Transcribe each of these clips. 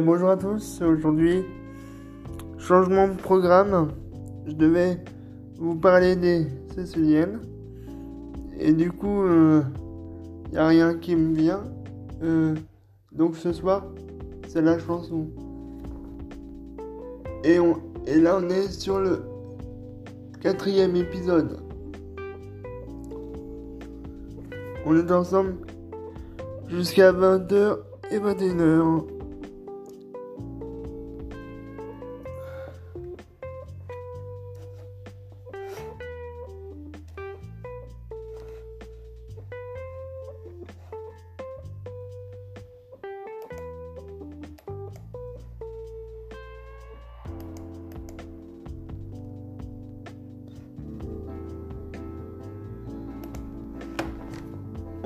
bonjour à tous, aujourd'hui changement de programme, je devais vous parler des Céciliennes et du coup il euh, n'y a rien qui me vient. Euh, donc ce soir c'est la chanson. Et, et là on est sur le quatrième épisode. On est ensemble jusqu'à 20h et 21h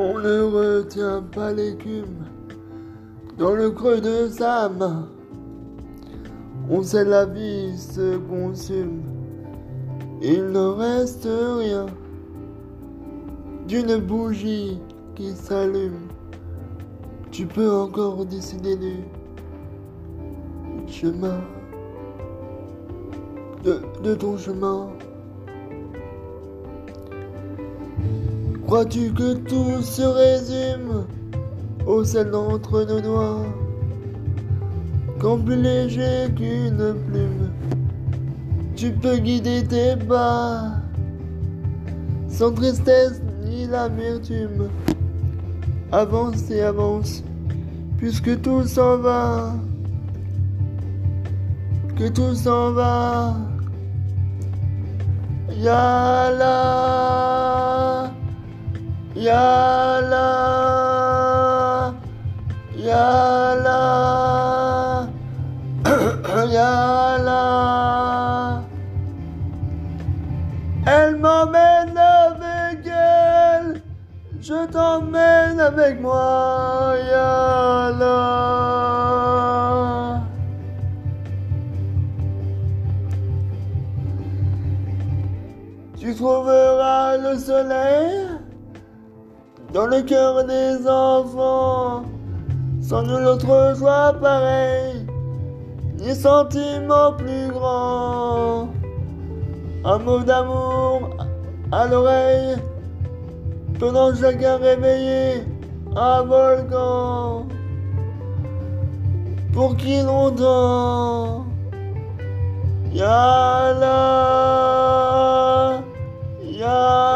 On ne retient pas l'écume dans le creux de sa main. On sait la vie se consume. Il ne reste rien d'une bougie qui s'allume. Tu peux encore décider du chemin, de, de ton chemin. Crois-tu que tout se résume au sel d'entre nos doigts? Qu'en plus léger qu'une plume, tu peux guider tes pas sans tristesse ni l'amertume. Avance et avance, puisque tout s'en va, que tout s'en va. Yalla. Yalla, Yalla, Yalla. Elle m'emmène avec elle, je t'emmène avec moi, Yalla. Tu trouveras le soleil? Dans le cœur des enfants, sans nul autre joie pareil, ni sentiment plus grand. Un mot d'amour à l'oreille, pendant chacun réveillé un volcan. Pour qui longtemps? Yalla, yalla.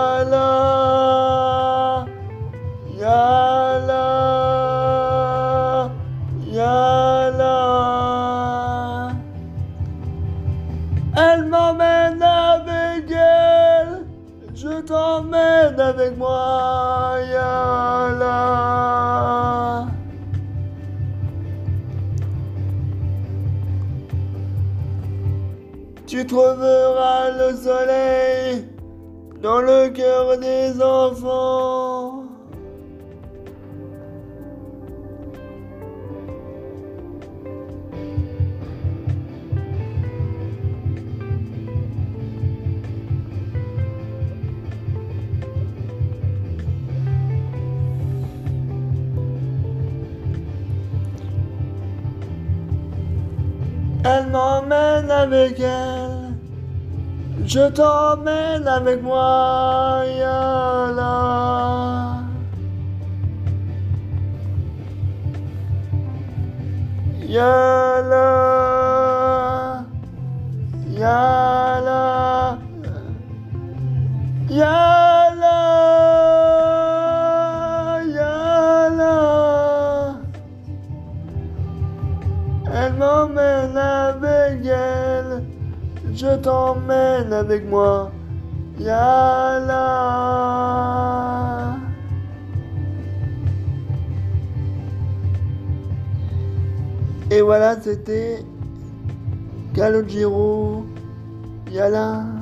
Tu trouveras le soleil dans le cœur des enfants. Elle m'emmène avec elle. Je t'emmène avec moi, Yala. Yala. Yala. Yala. Je t'emmène avec moi. Yala. Et voilà, c'était Calogero. Yala.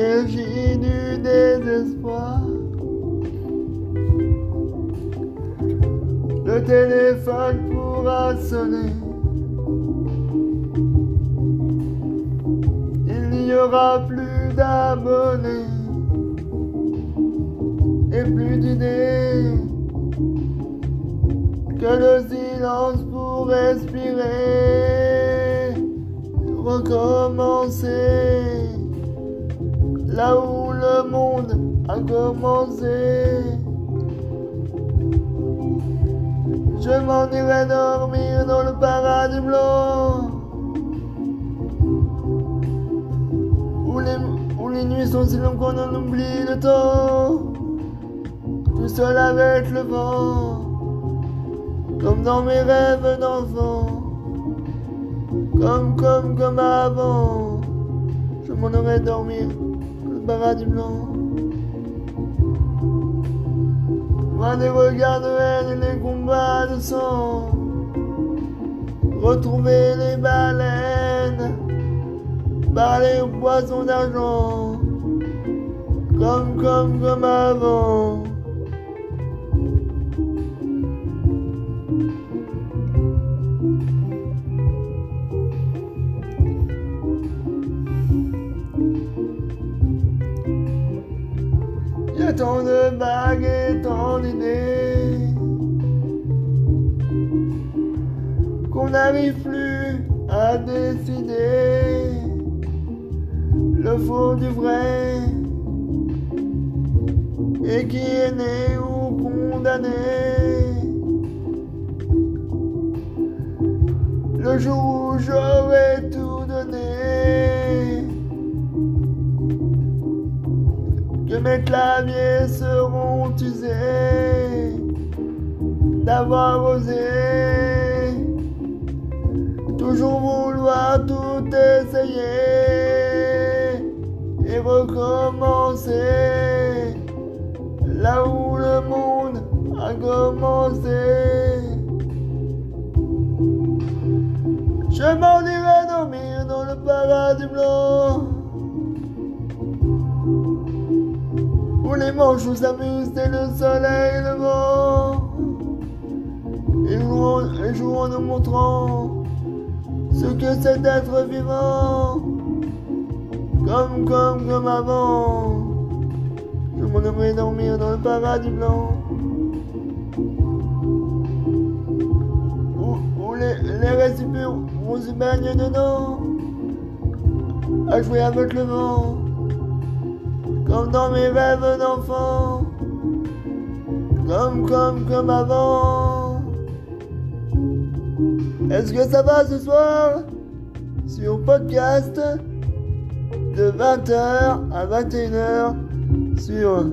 Et l'énergie du désespoir. Le téléphone pourra sonner. Il n'y aura plus d'abonnés et plus d'idées que le silence pour respirer, recommencer là où le monde a commencé. Je m'en irai dormir dans le paradis blanc. Où les, où les nuits sont si longues qu'on en oublie le temps. Tout seul avec le vent. Comme dans mes rêves d'enfant. Comme, comme, comme avant. Je m'en irai dormir paradis blanc. Loin des regards de haine et les combats de sang. Retrouver les baleines, parler aux poissons d'argent, comme, comme, comme avant. N'arrive plus à décider le faux du vrai et qui est né ou condamné. Le jour où j'aurais tout donné. que mes claviers seront usés d'avoir osé toujours vouloir tout essayer et recommencer là où le monde a commencé. Je m'en irai dormir dans le paradis blanc. Où les manchots s'amusent et le soleil le vent. Et jouons, et jouons en nous montrant ce que c'est d'être vivant. Comme, comme, comme avant. Je m'en aimerais dormir dans le paradis blanc. Où, où les, les récipients on se baigne dedans. À jouer avec le vent comme dans mes rêves d'enfant, comme, comme, comme avant. Est-ce que ça va ce soir Sur podcast de 20h à 21h sur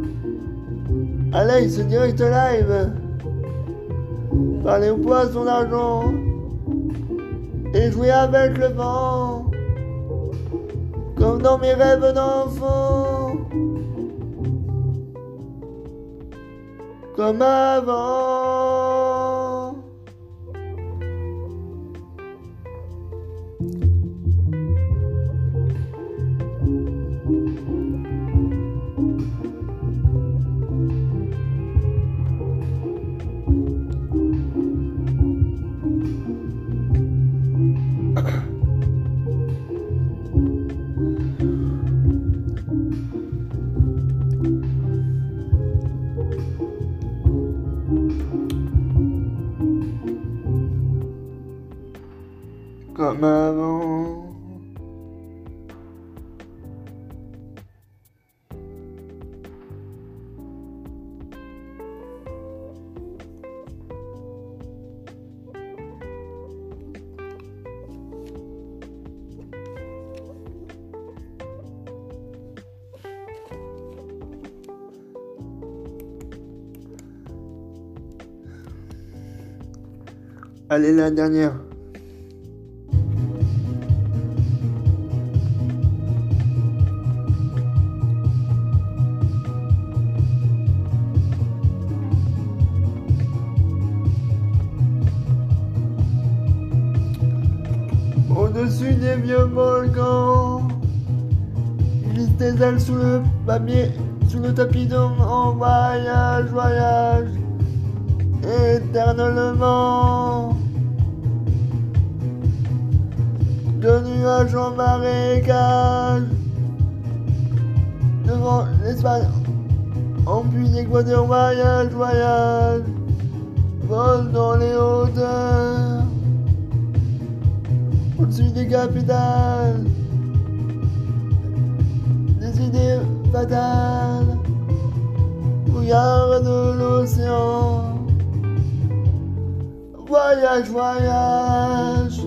Alex Direct Live. Parler au poisson d'argent et jouer avec le vent comme dans mes rêves d'enfant. Comme avant. Comme avant. Allez, la dernière. Au-dessus des vieux volcans, glisse tes ailes sous le papier, sous le tapis d'homme en voyage, voyage, éternellement. De nuages en marécage, devant l'Espagne, en puis d'Équateur, voyage, voyage, vole dans les hauteurs au-dessus des capitales, des idées fatales, brouillard de l'océan. Voyage, voyage,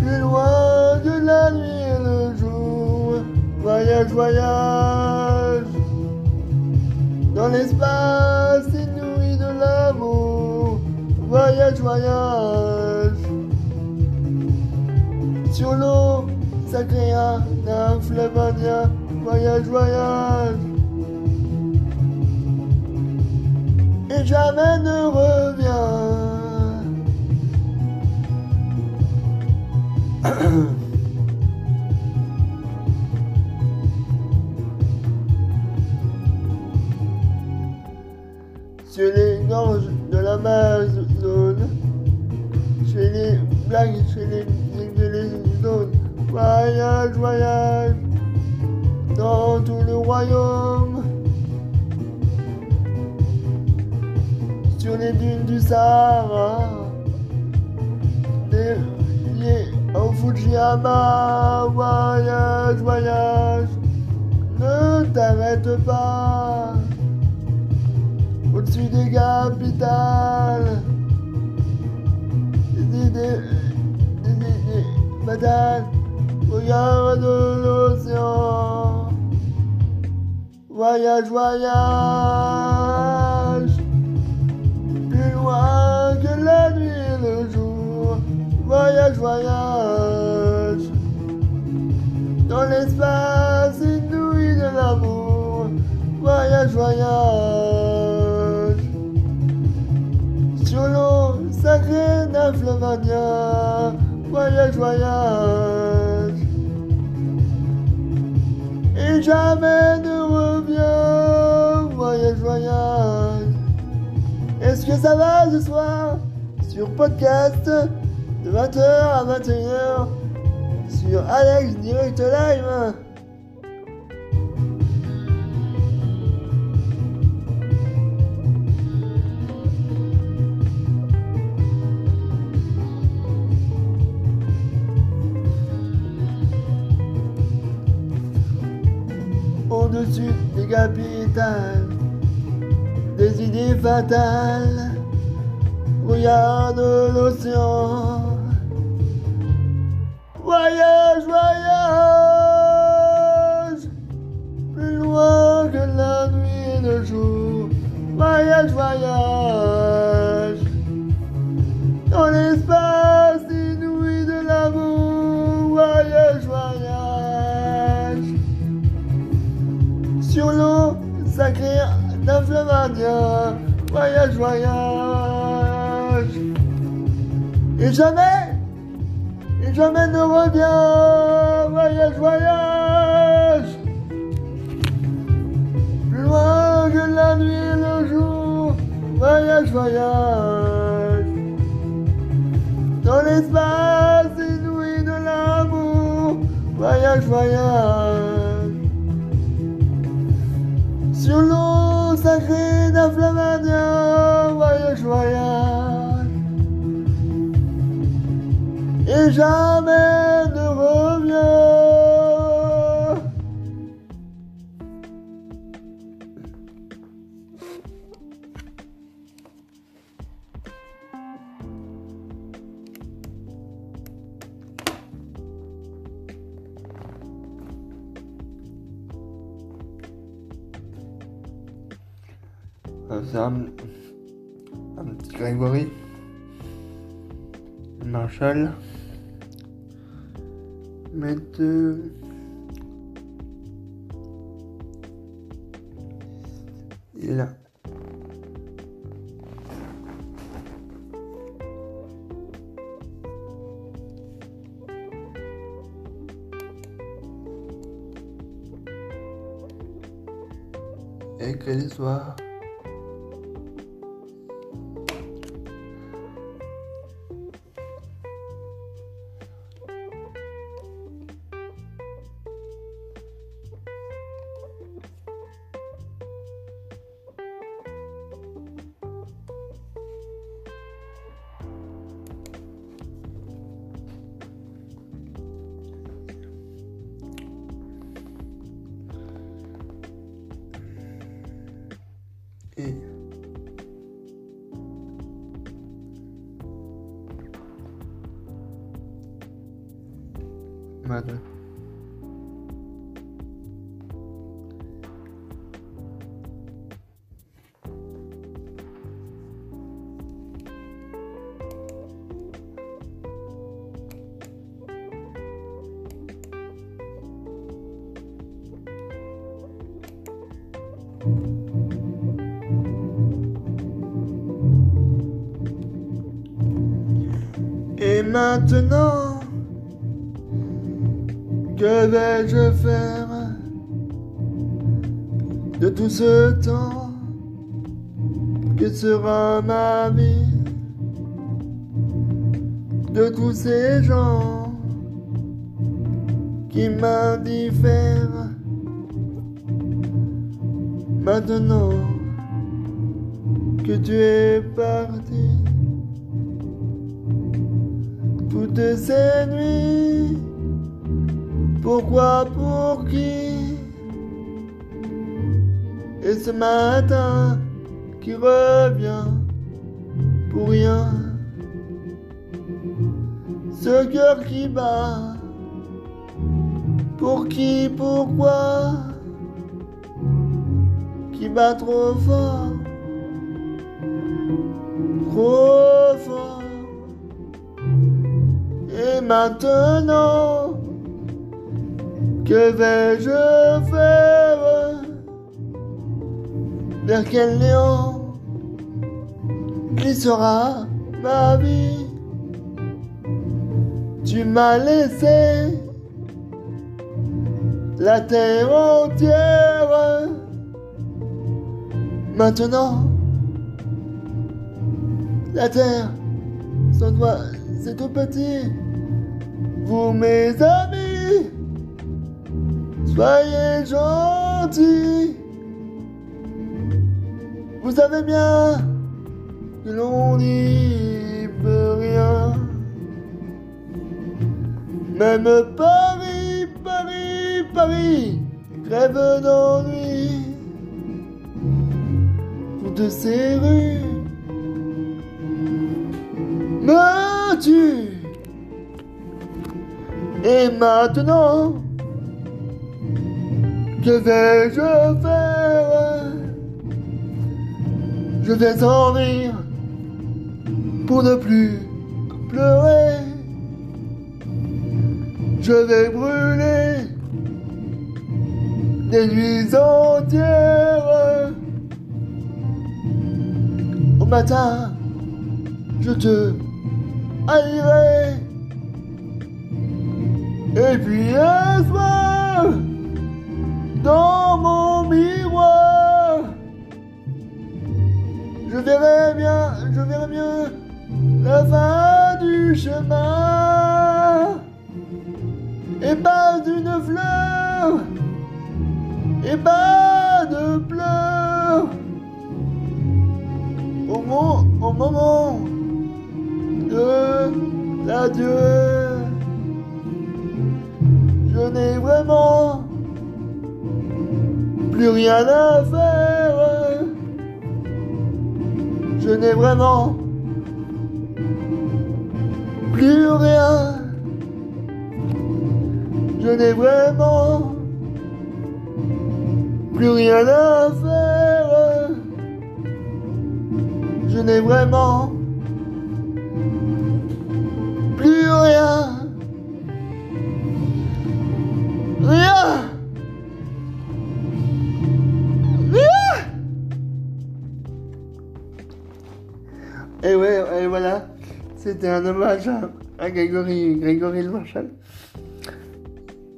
plus loin de la nuit et le jour. Voyage, voyage, dans l'espace inouï de l'amour. Voyage, voyage sur l'eau, sacré un fleuve indien, voyage, voyage. Et jamais ne revient. Au-dessus des capitales, des idées madame, regarde l'océan. Voyage, voyage, plus loin que la nuit et le jour. Voyage, voyage, dans l'espace inouï de l'amour. Voyage, voyage, voyage, voyage. Et jamais ne revient, voyage, voyage. Est-ce que ça va ce soir? Sur podcast de 20h à 21h sur Alex Direct Live au-dessus des capitales, des idées fatales, regarde l'océan. Voyage, voyage, plus loin que la nuit et le jour. Voyage, voyage, Voyage, voyage. Et jamais, et jamais ne revient. Voyage, voyage. Plus loin que la nuit et le jour. Voyage, voyage. Dans l'espace inouï de l'amour. Voyage, voyage sur l'eau sacrée d'un fleuve indien, voyage, voyage, Euh, ça, un petit Grégory, Marshall, mettre euh, il là. Et quel soir maintenant, que vais-je faire de tout ce temps Que sera ma vie? De tous ces gens qui m'indiffèrent Maintenant que tu es parti toutes ces nuits. Pourquoi, pour qui? Et ce matin qui revient pour rien. Ce cœur qui bat. Pour qui, pourquoi? Qui bat trop fort Trop fort et maintenant, que vais-je faire Vers quel néant glissera ma vie? Tu m'as laissé la terre entière. Maintenant, la terre, son doigt, c'est tout petit. Vous, mes amis, soyez gentils. Vous savez bien que l'on n'y peut rien. Même Paris, Paris, Paris, crève d'ennui. Toutes ces rues me tuent. Et maintenant, que vais-je faire? Je vais en rire pour ne plus pleurer. Je vais brûler des nuits entières. Au matin, je te haïrai. Et puis un soir, dans mon miroir, je verrai bien, je verrai mieux la fin du chemin. Et pas d'une fleur, et pas de pleurs. Au, mo- au moment de l'adieu n'ai vraiment plus rien à faire. Je n'ai vraiment plus rien. Je n'ai vraiment plus rien à faire. Je n'ai vraiment plus rien. Et ouais, et voilà, c'était un hommage à, Grégory, Grégory Le Marchal.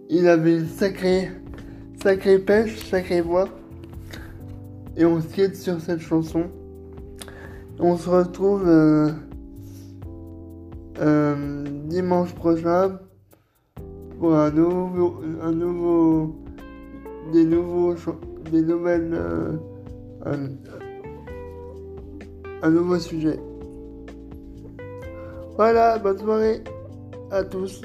Il avait une sacrée, sacrée pêche, sacrée voix. et on se quitte sur cette chanson. On se retrouve euh, euh, dimanche prochain pour un nouveau, un nouveau, des nouveaux, des nouvelles, euh, un, un nouveau sujet. Voilà, bonne soirée à tous.